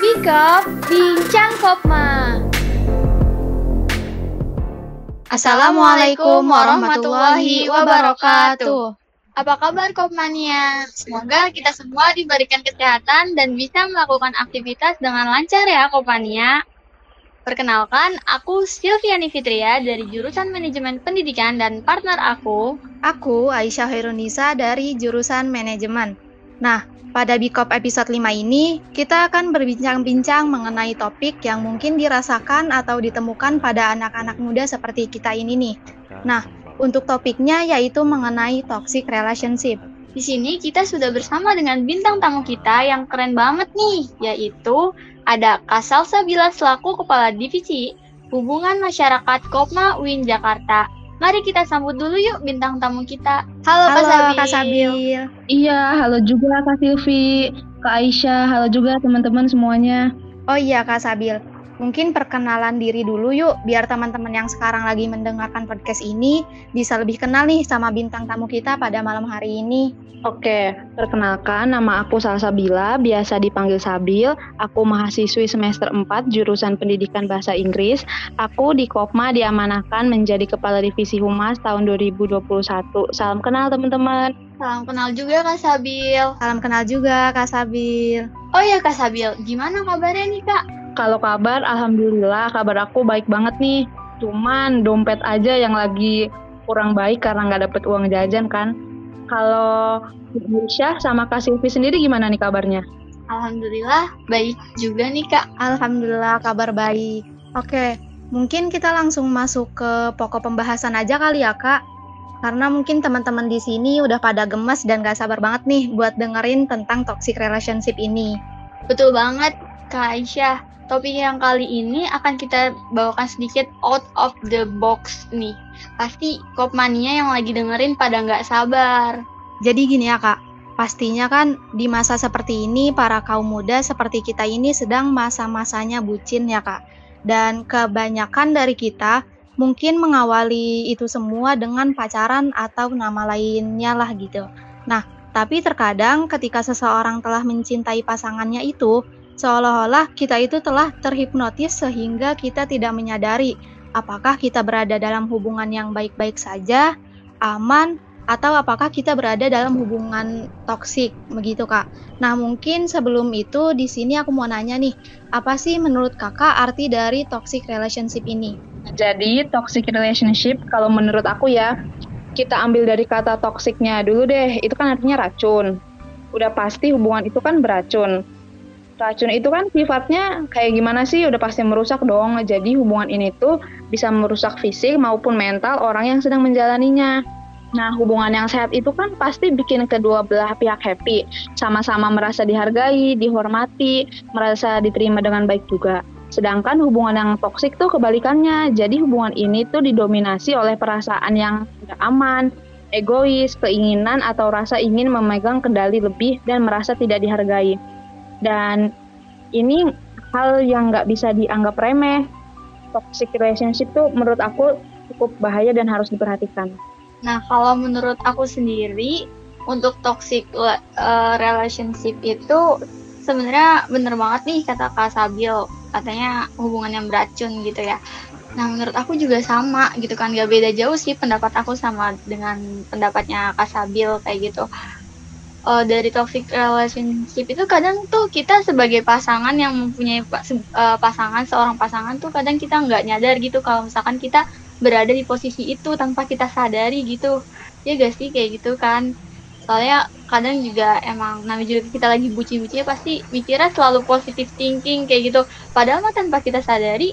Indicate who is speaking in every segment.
Speaker 1: Bikop Bincang Kopma
Speaker 2: Assalamualaikum warahmatullahi wabarakatuh.
Speaker 1: Apa kabar Kopmania? Semoga kita semua diberikan kesehatan dan bisa melakukan aktivitas dengan lancar ya Kopmania. Perkenalkan, aku Silviani Fitria dari jurusan Manajemen Pendidikan dan partner aku.
Speaker 2: Aku Aisyah Herunisa dari jurusan Manajemen. Nah, pada Bikop episode 5 ini, kita akan berbincang-bincang mengenai topik yang mungkin dirasakan atau ditemukan pada anak-anak muda seperti kita ini nih. Nah, untuk topiknya yaitu mengenai toxic relationship.
Speaker 1: Di sini kita sudah bersama dengan bintang tamu kita yang keren banget nih, yaitu ada Kasal Sabila selaku Kepala Divisi Hubungan Masyarakat Kopma UIN Jakarta. Mari kita sambut dulu yuk bintang tamu kita.
Speaker 2: Halo, halo Kak Sabil. Kak Sabil.
Speaker 3: Iya, halo juga Kak Silvi, Kak Aisyah, halo juga teman-teman semuanya.
Speaker 2: Oh iya Kak Sabil, Mungkin perkenalan diri dulu yuk, biar teman-teman yang sekarang lagi mendengarkan podcast ini bisa lebih kenal nih sama bintang tamu kita pada malam hari ini.
Speaker 3: Oke, perkenalkan nama aku Salsabila, biasa dipanggil Sabil. Aku mahasiswi semester 4 jurusan Pendidikan Bahasa Inggris. Aku di Kopma diamanahkan menjadi Kepala Divisi Humas tahun 2021. Salam kenal teman-teman.
Speaker 1: Salam kenal juga Kak Sabil.
Speaker 2: Salam kenal juga Kak Sabil.
Speaker 1: Oh ya Kak Sabil, gimana kabarnya nih Kak?
Speaker 3: Kalau kabar, alhamdulillah kabar aku baik banget nih. Cuman dompet aja yang lagi kurang baik karena nggak dapet uang jajan kan. Kalau Aisyah sama Kak Silvi sendiri gimana nih kabarnya?
Speaker 1: Alhamdulillah baik juga nih Kak.
Speaker 2: Alhamdulillah kabar baik. Oke, mungkin kita langsung masuk ke pokok pembahasan aja kali ya Kak. Karena mungkin teman-teman di sini udah pada gemes dan gak sabar banget nih buat dengerin tentang toxic relationship ini.
Speaker 1: Betul banget, Kak Aisyah topik yang kali ini akan kita bawakan sedikit out of the box nih. Pasti kopmania yang lagi dengerin pada nggak sabar.
Speaker 2: Jadi gini ya kak, pastinya kan di masa seperti ini para kaum muda seperti kita ini sedang masa-masanya bucin ya kak. Dan kebanyakan dari kita mungkin mengawali itu semua dengan pacaran atau nama lainnya lah gitu. Nah, tapi terkadang ketika seseorang telah mencintai pasangannya itu, Seolah-olah kita itu telah terhipnotis sehingga kita tidak menyadari apakah kita berada dalam hubungan yang baik-baik saja, aman, atau apakah kita berada dalam hubungan toksik, begitu kak. Nah mungkin sebelum itu di sini aku mau nanya nih, apa sih menurut kakak arti dari toxic relationship ini?
Speaker 3: Jadi toxic relationship kalau menurut aku ya, kita ambil dari kata toksiknya dulu deh, itu kan artinya racun. Udah pasti hubungan itu kan beracun racun itu kan sifatnya kayak gimana sih udah pasti merusak dong. Jadi hubungan ini tuh bisa merusak fisik maupun mental orang yang sedang menjalaninya. Nah, hubungan yang sehat itu kan pasti bikin kedua belah pihak happy, sama-sama merasa dihargai, dihormati, merasa diterima dengan baik juga. Sedangkan hubungan yang toksik tuh kebalikannya. Jadi hubungan ini tuh didominasi oleh perasaan yang tidak aman, egois, keinginan atau rasa ingin memegang kendali lebih dan merasa tidak dihargai. Dan ini hal yang nggak bisa dianggap remeh. Toxic relationship tuh menurut aku cukup bahaya dan harus diperhatikan.
Speaker 1: Nah, kalau menurut aku sendiri, untuk toxic uh, relationship itu sebenarnya bener banget nih kata Kak Sabil. Katanya hubungan yang beracun gitu ya. Nah, menurut aku juga sama gitu kan. Gak beda jauh sih pendapat aku sama dengan pendapatnya Kak Sabil kayak gitu uh, dari toxic relationship itu kadang tuh kita sebagai pasangan yang mempunyai uh, pasangan seorang pasangan tuh kadang kita nggak nyadar gitu kalau misalkan kita berada di posisi itu tanpa kita sadari gitu. Ya gak sih kayak gitu kan? Soalnya kadang juga emang namanya juga kita lagi buci-buci ya pasti mikirnya selalu positive thinking kayak gitu. Padahal mah tanpa kita sadari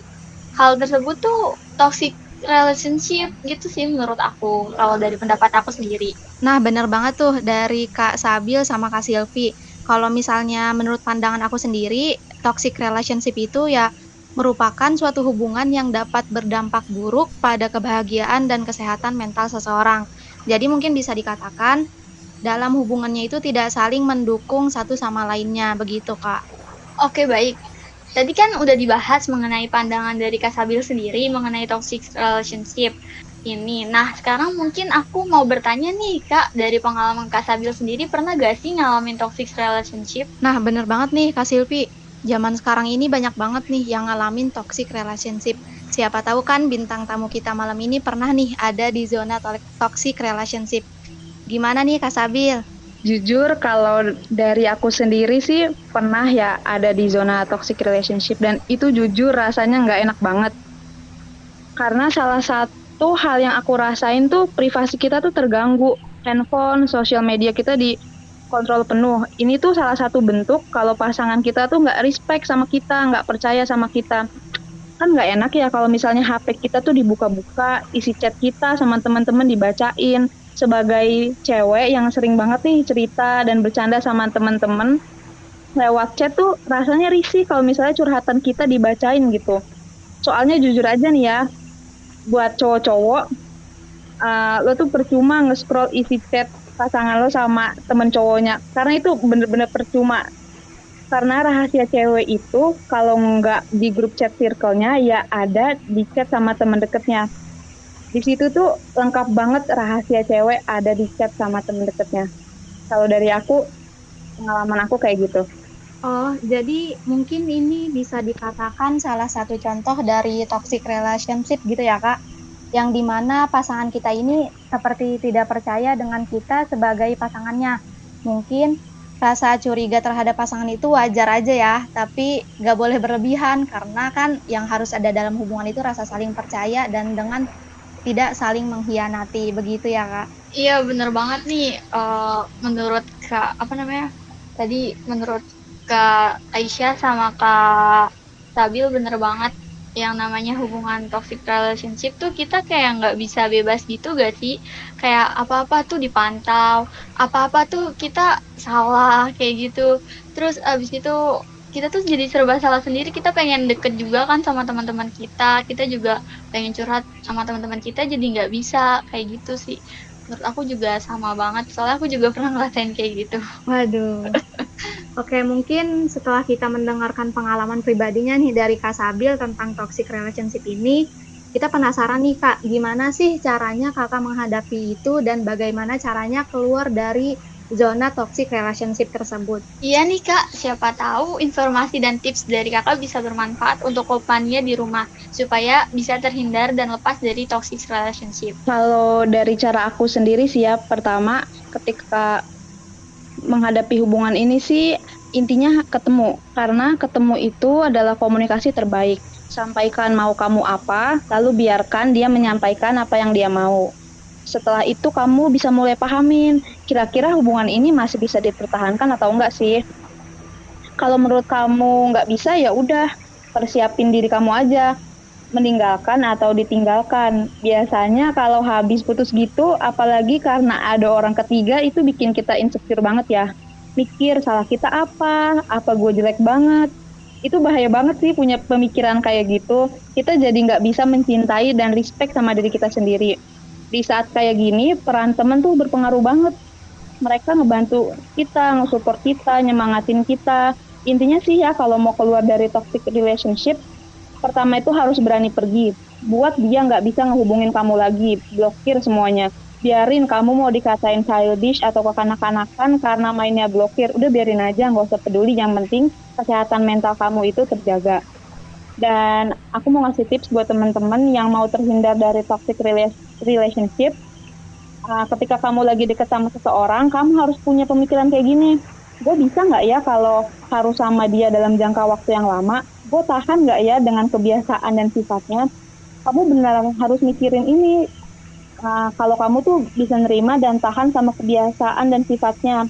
Speaker 1: hal tersebut tuh toxic relationship gitu sih menurut aku kalau dari pendapat aku sendiri.
Speaker 2: Nah bener banget tuh dari Kak Sabil sama Kak Silvi. Kalau misalnya menurut pandangan aku sendiri, toxic relationship itu ya merupakan suatu hubungan yang dapat berdampak buruk pada kebahagiaan dan kesehatan mental seseorang. Jadi mungkin bisa dikatakan dalam hubungannya itu tidak saling mendukung satu sama lainnya, begitu Kak.
Speaker 1: Oke baik, Tadi kan udah dibahas mengenai pandangan dari Kasabil sendiri mengenai toxic relationship. ini. Nah, sekarang mungkin aku mau bertanya nih, Kak, dari pengalaman Kak Sabil sendiri, pernah gak sih ngalamin toxic relationship?
Speaker 2: Nah, bener banget nih, Kak Silvi. Zaman sekarang ini banyak banget nih yang ngalamin toxic relationship. Siapa tahu kan bintang tamu kita malam ini pernah nih ada di zona toxic relationship. Gimana nih Kak Sabil?
Speaker 3: Jujur kalau dari aku sendiri sih pernah ya ada di zona toxic relationship dan itu jujur rasanya nggak enak banget. Karena salah satu hal yang aku rasain tuh privasi kita tuh terganggu. Handphone, sosial media kita di kontrol penuh. Ini tuh salah satu bentuk kalau pasangan kita tuh nggak respect sama kita, nggak percaya sama kita. Kan nggak enak ya kalau misalnya HP kita tuh dibuka-buka, isi chat kita sama teman-teman dibacain sebagai cewek yang sering banget nih cerita dan bercanda sama teman-teman lewat chat tuh rasanya risih kalau misalnya curhatan kita dibacain gitu. Soalnya jujur aja nih ya, buat cowok-cowok, uh, lo tuh percuma nge-scroll isi chat pasangan lo sama temen cowoknya. Karena itu bener-bener percuma. Karena rahasia cewek itu kalau nggak di grup chat circle-nya ya ada di chat sama temen deketnya di situ tuh lengkap banget rahasia cewek ada di chat sama temen deketnya. Kalau dari aku pengalaman aku kayak gitu.
Speaker 2: Oh jadi mungkin ini bisa dikatakan salah satu contoh dari toxic relationship gitu ya kak? Yang di mana pasangan kita ini seperti tidak percaya dengan kita sebagai pasangannya. Mungkin rasa curiga terhadap pasangan itu wajar aja ya, tapi gak boleh berlebihan karena kan yang harus ada dalam hubungan itu rasa saling percaya dan dengan tidak saling mengkhianati begitu ya kak?
Speaker 1: Iya bener banget nih uh, menurut kak apa namanya tadi menurut kak Aisyah sama kak Sabil bener banget yang namanya hubungan toxic relationship tuh kita kayak nggak bisa bebas gitu gak sih? Kayak apa-apa tuh dipantau apa-apa tuh kita salah kayak gitu. Terus abis itu kita tuh jadi serba salah sendiri. Kita pengen deket juga kan sama teman-teman kita. Kita juga pengen curhat sama teman-teman kita jadi nggak bisa kayak gitu sih. Menurut aku juga sama banget. Soalnya aku juga pernah ngerasain kayak gitu.
Speaker 2: Waduh. Oke, mungkin setelah kita mendengarkan pengalaman pribadinya nih dari Kak Sabil tentang toxic relationship ini, kita penasaran nih Kak, gimana sih caranya Kakak menghadapi itu dan bagaimana caranya keluar dari zona toxic relationship tersebut.
Speaker 1: Iya nih kak, siapa tahu informasi dan tips dari kakak bisa bermanfaat untuk kopania di rumah supaya bisa terhindar dan lepas dari toxic relationship.
Speaker 3: Kalau dari cara aku sendiri sih ya, pertama ketika menghadapi hubungan ini sih intinya ketemu karena ketemu itu adalah komunikasi terbaik. Sampaikan mau kamu apa, lalu biarkan dia menyampaikan apa yang dia mau setelah itu kamu bisa mulai pahamin kira-kira hubungan ini masih bisa dipertahankan atau enggak sih. Kalau menurut kamu nggak bisa ya udah persiapin diri kamu aja. Meninggalkan atau ditinggalkan. Biasanya kalau habis putus gitu apalagi karena ada orang ketiga itu bikin kita insecure banget ya. Mikir salah kita apa? Apa gue jelek banget? Itu bahaya banget sih punya pemikiran kayak gitu. Kita jadi nggak bisa mencintai dan respect sama diri kita sendiri di saat kayak gini peran temen tuh berpengaruh banget. Mereka ngebantu kita nge-support kita nyemangatin kita. Intinya sih ya kalau mau keluar dari toxic relationship pertama itu harus berani pergi. Buat dia nggak bisa ngehubungin kamu lagi blokir semuanya. Biarin kamu mau dikatain childish atau kekanak-kanakan karena mainnya blokir. Udah biarin aja nggak usah peduli. Yang penting kesehatan mental kamu itu terjaga dan aku mau ngasih tips buat teman-teman yang mau terhindar dari toxic relationship. Uh, ketika kamu lagi deket sama seseorang, kamu harus punya pemikiran kayak gini. Gue bisa nggak ya kalau harus sama dia dalam jangka waktu yang lama? Gue tahan nggak ya dengan kebiasaan dan sifatnya? Kamu beneran harus mikirin ini. Uh, kalau kamu tuh bisa nerima dan tahan sama kebiasaan dan sifatnya.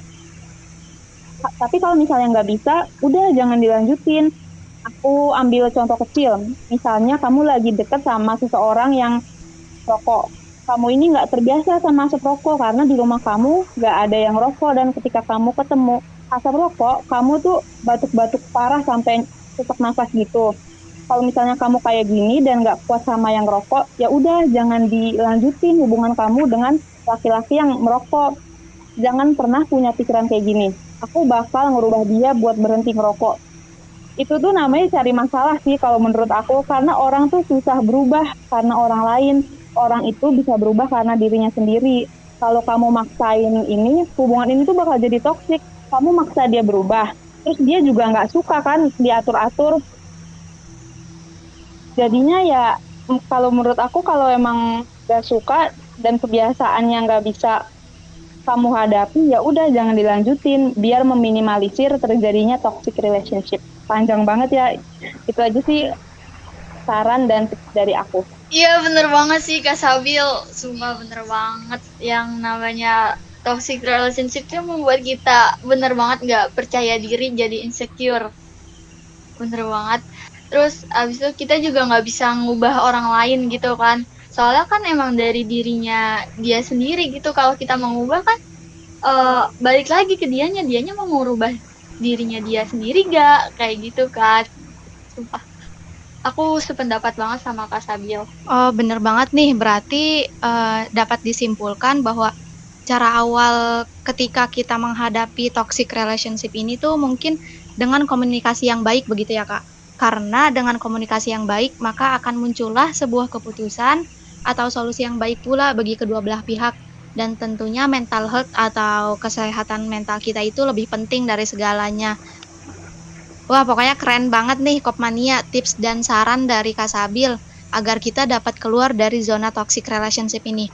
Speaker 3: Tapi kalau misalnya nggak bisa, udah jangan dilanjutin aku ambil contoh kecil. Misalnya kamu lagi deket sama seseorang yang rokok. Kamu ini nggak terbiasa sama asap rokok karena di rumah kamu nggak ada yang rokok dan ketika kamu ketemu asap rokok, kamu tuh batuk-batuk parah sampai sesak nafas gitu. Kalau misalnya kamu kayak gini dan nggak kuat sama yang rokok, ya udah jangan dilanjutin hubungan kamu dengan laki-laki yang merokok. Jangan pernah punya pikiran kayak gini. Aku bakal ngerubah dia buat berhenti ngerokok itu tuh namanya cari masalah sih kalau menurut aku karena orang tuh susah berubah karena orang lain orang itu bisa berubah karena dirinya sendiri. Kalau kamu maksain ini, hubungan ini tuh bakal jadi toksik. Kamu maksa dia berubah, terus dia juga nggak suka kan diatur-atur. Jadinya ya kalau menurut aku kalau emang gak suka dan kebiasaan yang nggak bisa kamu hadapi ya udah jangan dilanjutin biar meminimalisir terjadinya toxic relationship panjang banget ya. Itu aja sih saran dan tips dari aku.
Speaker 1: Iya bener banget sih kak Sabil. Sumpah bener banget. Yang namanya toxic relationship itu membuat kita bener banget nggak percaya diri jadi insecure. Bener banget. Terus abis itu kita juga nggak bisa ngubah orang lain gitu kan. Soalnya kan emang dari dirinya dia sendiri gitu. Kalau kita mengubah kan uh, balik lagi ke dianya dianya mau merubah dirinya dia sendiri gak kayak gitu kan sumpah aku sependapat banget sama Kak Sabil.
Speaker 2: Oh, bener banget nih. Berarti uh, dapat disimpulkan bahwa cara awal ketika kita menghadapi toxic relationship ini tuh mungkin dengan komunikasi yang baik begitu ya, Kak. Karena dengan komunikasi yang baik, maka akan muncullah sebuah keputusan atau solusi yang baik pula bagi kedua belah pihak dan tentunya mental health atau kesehatan mental kita itu lebih penting dari segalanya. Wah, pokoknya keren banget nih Kopmania tips dan saran dari Kasabil agar kita dapat keluar dari zona toxic relationship ini.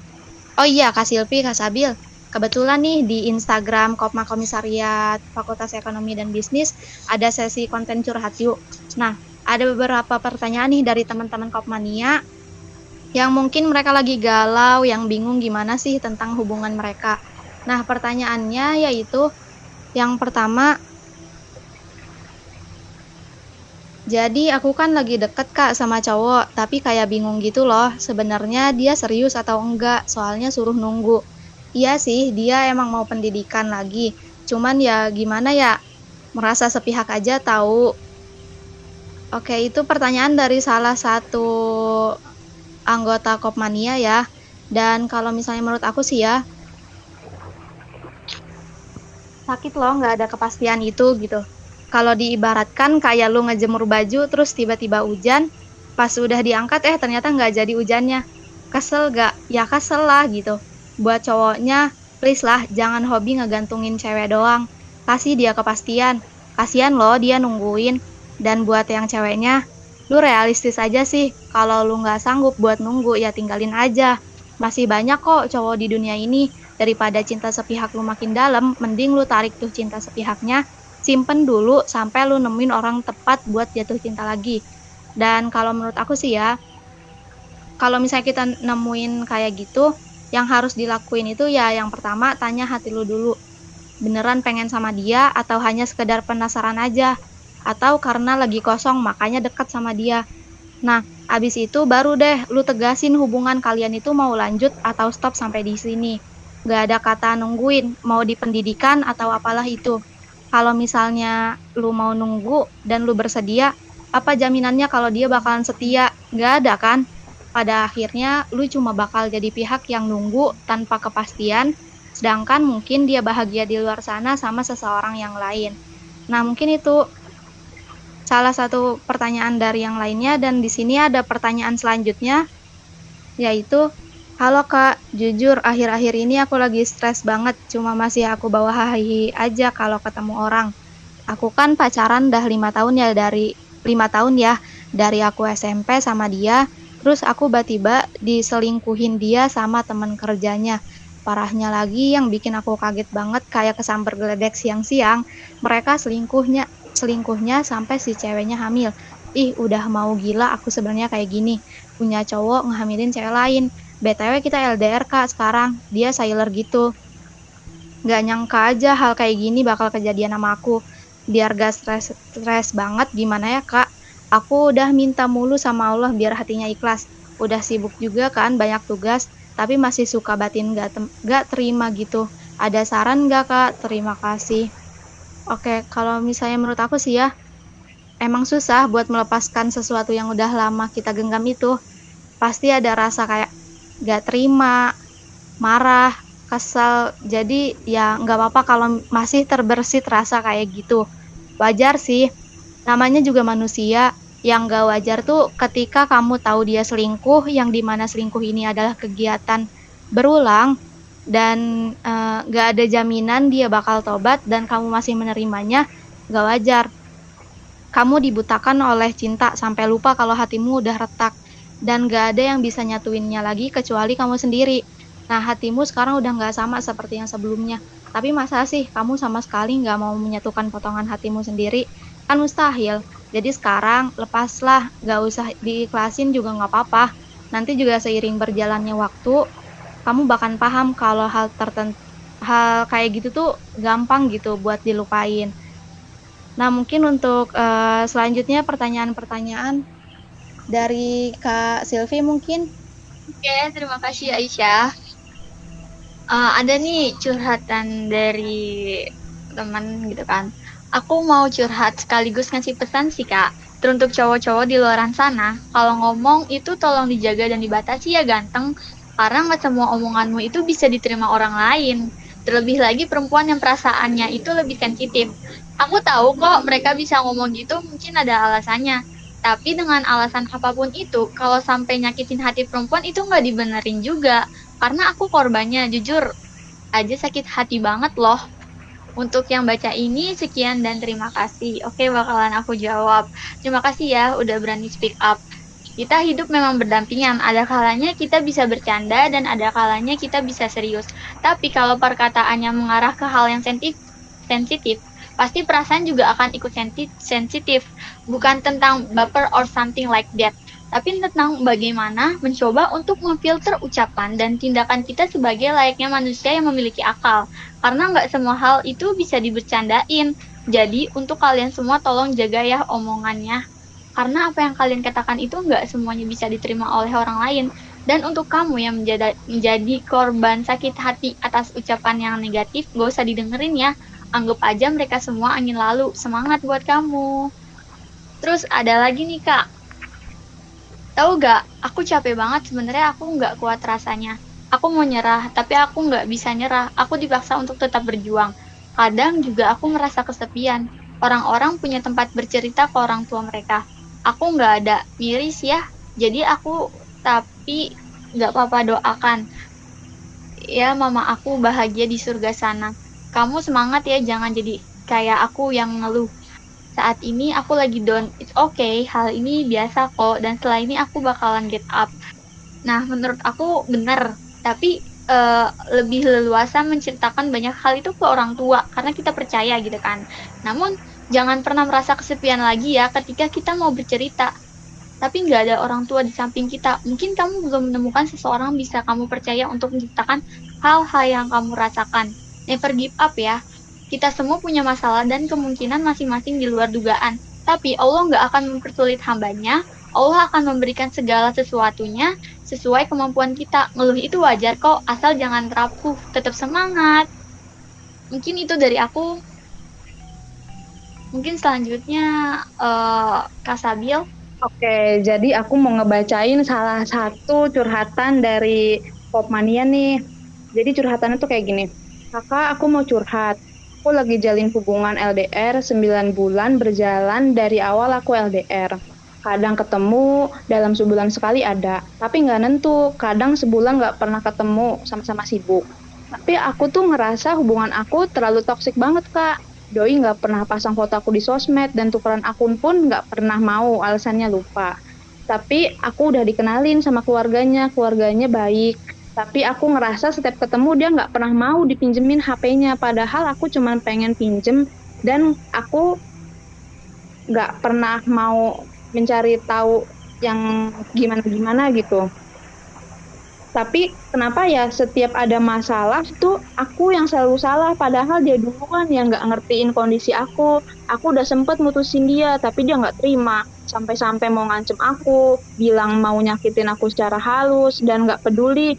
Speaker 2: Oh iya, Kak Silvi, Kak Sabil, kebetulan nih di Instagram Kopma Komisariat Fakultas Ekonomi dan Bisnis ada sesi konten curhat yuk. Nah, ada beberapa pertanyaan nih dari teman-teman Kopmania yang mungkin mereka lagi galau, yang bingung gimana sih tentang hubungan mereka. Nah, pertanyaannya yaitu yang pertama, jadi aku kan lagi deket kak sama cowok, tapi kayak bingung gitu loh, sebenarnya dia serius atau enggak, soalnya suruh nunggu. Iya sih, dia emang mau pendidikan lagi, cuman ya gimana ya, merasa sepihak aja tahu. Oke, itu pertanyaan dari salah satu anggota Kopmania ya. Dan kalau misalnya menurut aku sih ya, sakit loh nggak ada kepastian itu gitu. Kalau diibaratkan kayak lu ngejemur baju terus tiba-tiba hujan, pas udah diangkat eh ternyata nggak jadi hujannya. Kesel gak? Ya kesel lah gitu. Buat cowoknya, please lah jangan hobi ngegantungin cewek doang. Kasih dia kepastian. Kasian loh dia nungguin. Dan buat yang ceweknya, lu realistis aja sih kalau lu nggak sanggup buat nunggu ya tinggalin aja. Masih banyak kok cowok di dunia ini. Daripada cinta sepihak lu makin dalam mending lu tarik tuh cinta sepihaknya. Simpen dulu sampai lu nemuin orang tepat buat jatuh cinta lagi. Dan kalau menurut aku sih ya kalau misalnya kita nemuin kayak gitu yang harus dilakuin itu ya yang pertama tanya hati lu dulu. Beneran pengen sama dia atau hanya sekedar penasaran aja atau karena lagi kosong makanya dekat sama dia. Nah, abis itu baru deh lu tegasin hubungan kalian itu mau lanjut atau stop sampai di sini. Gak ada kata nungguin, mau di pendidikan atau apalah itu. Kalau misalnya lu mau nunggu dan lu bersedia, apa jaminannya kalau dia bakalan setia? Gak ada kan? Pada akhirnya lu cuma bakal jadi pihak yang nunggu tanpa kepastian, sedangkan mungkin dia bahagia di luar sana sama seseorang yang lain. Nah, mungkin itu salah satu pertanyaan dari yang lainnya dan di sini ada pertanyaan selanjutnya yaitu Halo kak, jujur akhir-akhir ini aku lagi stres banget, cuma masih aku bawa hahi aja kalau ketemu orang. Aku kan pacaran dah lima tahun ya dari lima tahun ya dari aku SMP sama dia, terus aku tiba-tiba diselingkuhin dia sama temen kerjanya. Parahnya lagi yang bikin aku kaget banget kayak kesamber geledek siang-siang, mereka selingkuhnya selingkuhnya sampai si ceweknya hamil. Ih, udah mau gila aku sebenarnya kayak gini. Punya cowok ngehamilin cewek lain. BTW kita LDR kak sekarang. Dia sailor gitu. Gak nyangka aja hal kayak gini bakal kejadian sama aku. Biar gak stres, stres banget gimana ya kak. Aku udah minta mulu sama Allah biar hatinya ikhlas. Udah sibuk juga kan banyak tugas. Tapi masih suka batin gak, gak terima gitu. Ada saran gak kak? Terima kasih. Oke, kalau misalnya menurut aku sih ya, emang susah buat melepaskan sesuatu yang udah lama kita genggam itu. Pasti ada rasa kayak gak terima, marah, kesel. Jadi ya nggak apa-apa kalau masih terbersit rasa kayak gitu. Wajar sih, namanya juga manusia. Yang gak wajar tuh ketika kamu tahu dia selingkuh, yang di mana selingkuh ini adalah kegiatan berulang dan uh, gak ada jaminan dia bakal tobat dan kamu masih menerimanya, gak wajar. Kamu dibutakan oleh cinta sampai lupa kalau hatimu udah retak dan gak ada yang bisa nyatuinnya lagi kecuali kamu sendiri. Nah hatimu sekarang udah gak sama seperti yang sebelumnya. Tapi masa sih kamu sama sekali gak mau menyatukan potongan hatimu sendiri? Kan mustahil. Jadi sekarang lepaslah, gak usah diikhlasin juga gak apa-apa. Nanti juga seiring berjalannya waktu, kamu bahkan paham kalau hal tertentu hal kayak gitu tuh gampang gitu buat dilupain. Nah mungkin untuk uh, selanjutnya pertanyaan-pertanyaan dari Kak Silvi mungkin.
Speaker 1: Oke, terima kasih Aisyah. Uh, ada nih curhatan dari teman gitu kan aku mau curhat sekaligus ngasih pesan sih kak. Teruntuk cowok-cowok di luar sana, kalau ngomong itu tolong dijaga dan dibatasi ya ganteng, karena nggak semua omonganmu itu bisa diterima orang lain. Terlebih lagi perempuan yang perasaannya itu lebih sensitif. Aku tahu kok mereka bisa ngomong gitu mungkin ada alasannya. Tapi dengan alasan apa pun itu, kalau sampai nyakitin hati perempuan itu nggak dibenerin juga. Karena aku korbannya, jujur aja sakit hati banget loh. Untuk yang baca ini sekian dan terima kasih. Oke, bakalan aku jawab. Terima kasih ya udah berani speak up. Kita hidup memang berdampingan. Ada kalanya kita bisa bercanda dan ada kalanya kita bisa serius. Tapi kalau perkataannya mengarah ke hal yang sensitif, pasti perasaan juga akan ikut sensitif. Bukan tentang baper or something like that tapi tentang bagaimana mencoba untuk memfilter ucapan dan tindakan kita sebagai layaknya manusia yang memiliki akal. Karena nggak semua hal itu bisa dibercandain. Jadi untuk kalian semua tolong jaga ya omongannya. Karena apa yang kalian katakan itu nggak semuanya bisa diterima oleh orang lain. Dan untuk kamu yang menjadi, menjadi korban sakit hati atas ucapan yang negatif, gak usah didengerin ya. Anggap aja mereka semua angin lalu. Semangat buat kamu. Terus ada lagi nih kak, Tahu gak, aku capek banget sebenarnya aku nggak kuat rasanya. Aku mau nyerah, tapi aku nggak bisa nyerah. Aku dipaksa untuk tetap berjuang. Kadang juga aku merasa kesepian. Orang-orang punya tempat bercerita ke orang tua mereka. Aku nggak ada, miris ya. Jadi aku, tapi nggak apa-apa doakan. Ya mama aku bahagia di surga sana. Kamu semangat ya, jangan jadi kayak aku yang ngeluh. Saat ini aku lagi down. It's okay hal ini biasa kok. Dan setelah ini aku bakalan get up. Nah menurut aku benar. Tapi uh, lebih leluasa menceritakan banyak hal itu ke orang tua. Karena kita percaya gitu kan. Namun jangan pernah merasa kesepian lagi ya ketika kita mau bercerita tapi nggak ada orang tua di samping kita mungkin kamu belum menemukan seseorang bisa kamu percaya untuk menceritakan hal-hal yang kamu rasakan never give up ya kita semua punya masalah dan kemungkinan masing-masing di luar dugaan. Tapi Allah nggak akan mempersulit hambanya, Allah akan memberikan segala sesuatunya sesuai kemampuan kita. Ngeluh itu wajar kok, asal jangan rapuh, tetap semangat. Mungkin itu dari aku. Mungkin selanjutnya uh, Kak Sabil.
Speaker 3: Oke, jadi aku mau ngebacain salah satu curhatan dari Popmania nih. Jadi curhatannya tuh kayak gini. Kakak, aku mau curhat aku lagi jalin hubungan LDR 9 bulan berjalan dari awal aku LDR. Kadang ketemu dalam sebulan sekali ada, tapi nggak nentu. Kadang sebulan nggak pernah ketemu, sama-sama sibuk. Tapi aku tuh ngerasa hubungan aku terlalu toksik banget, Kak. Doi nggak pernah pasang foto aku di sosmed dan tukeran akun pun nggak pernah mau, alasannya lupa. Tapi aku udah dikenalin sama keluarganya, keluarganya baik tapi aku ngerasa setiap ketemu dia nggak pernah mau dipinjemin HP-nya padahal aku cuma pengen pinjem dan aku nggak pernah mau mencari tahu yang gimana-gimana gitu tapi kenapa ya setiap ada masalah tuh aku yang selalu salah? Padahal dia duluan yang nggak ngertiin kondisi aku. Aku udah sempet mutusin dia tapi dia nggak terima. Sampai-sampai mau ngancem aku bilang mau nyakitin aku secara halus dan nggak peduli.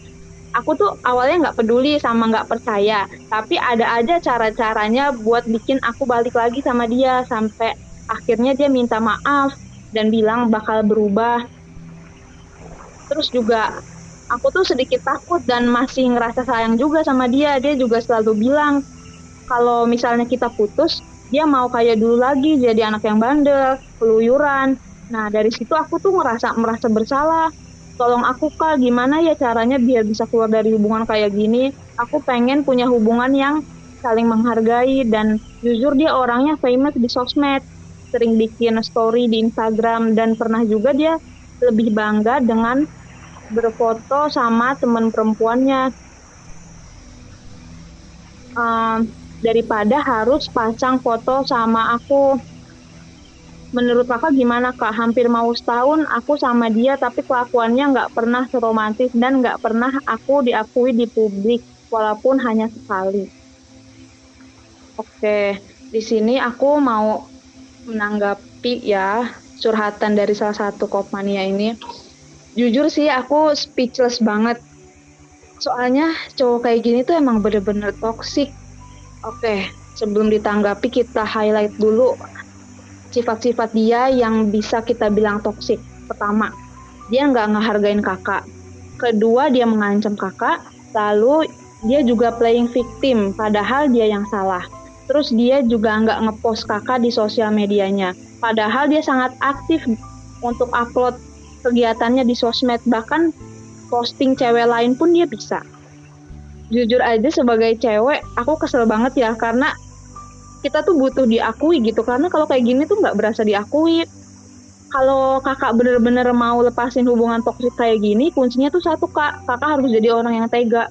Speaker 3: Aku tuh awalnya nggak peduli sama nggak percaya. Tapi ada aja cara-caranya buat bikin aku balik lagi sama dia. Sampai akhirnya dia minta maaf dan bilang bakal berubah. Terus juga aku tuh sedikit takut dan masih ngerasa sayang juga sama dia dia juga selalu bilang kalau misalnya kita putus dia mau kayak dulu lagi jadi anak yang bandel keluyuran Nah, dari situ aku tuh ngerasa merasa bersalah. Tolong aku kak, gimana ya caranya biar bisa keluar dari hubungan kayak gini? Aku pengen punya hubungan yang saling menghargai dan jujur dia orangnya famous di sosmed. Sering bikin story di Instagram dan pernah juga dia lebih bangga dengan berfoto sama teman perempuannya. Um, daripada harus pasang foto sama aku menurut kakak gimana kak? Hampir mau setahun aku sama dia tapi kelakuannya nggak pernah seromantis dan nggak pernah aku diakui di publik walaupun hanya sekali. Oke, di sini aku mau menanggapi ya surhatan dari salah satu kopmania ini. Jujur sih aku speechless banget. Soalnya cowok kayak gini tuh emang bener-bener toxic. Oke, sebelum ditanggapi kita highlight dulu sifat-sifat dia yang bisa kita bilang toksik. Pertama, dia nggak ngehargain kakak. Kedua, dia mengancam kakak. Lalu, dia juga playing victim, padahal dia yang salah. Terus dia juga nggak ngepost kakak di sosial medianya. Padahal dia sangat aktif untuk upload kegiatannya di sosmed. Bahkan posting cewek lain pun dia bisa. Jujur aja sebagai cewek, aku kesel banget ya karena kita tuh butuh diakui gitu karena kalau kayak gini tuh nggak berasa diakui kalau kakak bener-bener mau lepasin hubungan toksik kayak gini kuncinya tuh satu kak kakak harus jadi orang yang tega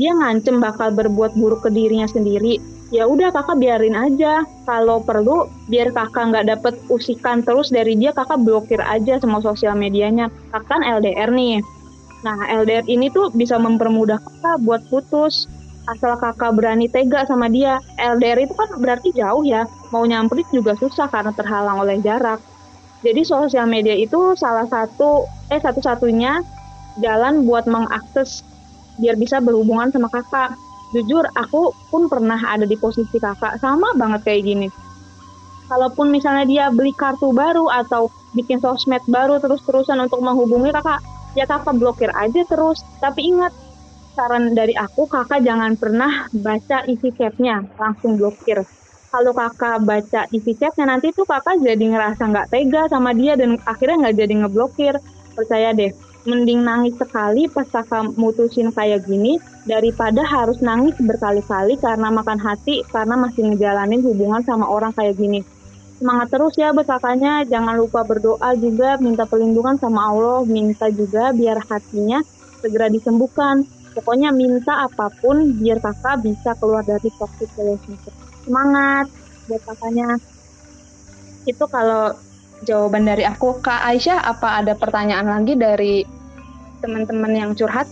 Speaker 3: dia ngancem bakal berbuat buruk ke dirinya sendiri ya udah kakak biarin aja kalau perlu biar kakak nggak dapet usikan terus dari dia kakak blokir aja semua sosial medianya kakak kan LDR nih nah LDR ini tuh bisa mempermudah kakak buat putus asal kakak berani tega sama dia. LDR itu kan berarti jauh ya, mau nyamperin juga susah karena terhalang oleh jarak. Jadi sosial media itu salah satu, eh satu-satunya jalan buat mengakses biar bisa berhubungan sama kakak. Jujur, aku pun pernah ada di posisi kakak, sama banget kayak gini. Kalaupun misalnya dia beli kartu baru atau bikin sosmed baru terus-terusan untuk menghubungi kakak, ya kakak blokir aja terus. Tapi ingat, saran dari aku kakak jangan pernah baca isi chatnya. Langsung blokir. Kalau kakak baca isi chatnya nanti tuh kakak jadi ngerasa nggak tega sama dia dan akhirnya nggak jadi ngeblokir. Percaya deh mending nangis sekali pas kakak mutusin kayak gini daripada harus nangis berkali-kali karena makan hati karena masih ngejalanin hubungan sama orang kayak gini. Semangat terus ya buat kakaknya jangan lupa berdoa juga minta perlindungan sama Allah minta juga biar hatinya segera disembuhkan. Pokoknya minta apa pun biar kakak bisa keluar dari toxic relationship. Semangat buat kakaknya. Itu kalau jawaban dari aku kak Aisyah apa ada pertanyaan lagi dari teman-teman yang curhat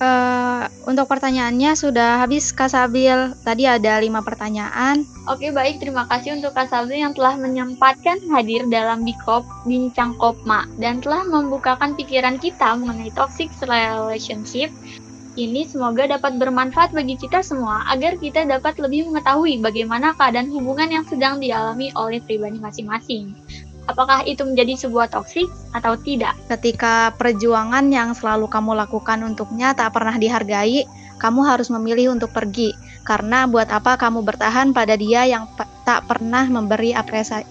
Speaker 2: Uh, untuk pertanyaannya sudah habis Kak Sabil. Tadi ada lima pertanyaan.
Speaker 1: Oke baik, terima kasih untuk Kak Sabil yang telah menyempatkan hadir dalam Bikop Bincang Kopma dan telah membukakan pikiran kita mengenai toxic relationship ini semoga dapat bermanfaat bagi kita semua agar kita dapat lebih mengetahui bagaimana keadaan hubungan yang sedang dialami oleh pribadi masing-masing. Apakah itu menjadi sebuah toksik atau tidak?
Speaker 2: Ketika perjuangan yang selalu kamu lakukan untuknya tak pernah dihargai, kamu harus memilih untuk pergi. Karena buat apa kamu bertahan pada dia yang tak pernah memberi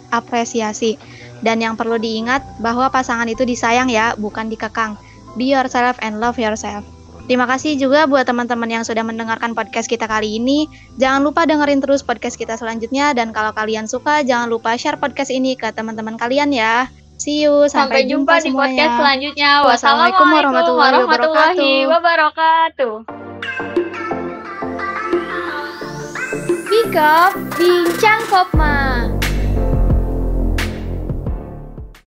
Speaker 2: apresiasi. Dan yang perlu diingat bahwa pasangan itu disayang ya, bukan dikekang. Be yourself and love yourself. Terima kasih juga buat teman-teman yang sudah mendengarkan podcast kita kali ini. Jangan lupa dengerin terus podcast kita selanjutnya dan kalau kalian suka jangan lupa share podcast ini ke teman-teman kalian ya. See you, sampai,
Speaker 1: sampai jumpa, jumpa di podcast selanjutnya. Wassalamualaikum warahmatullahi, warahmatullahi wabarakatuh. Bikop Bincang Kopma.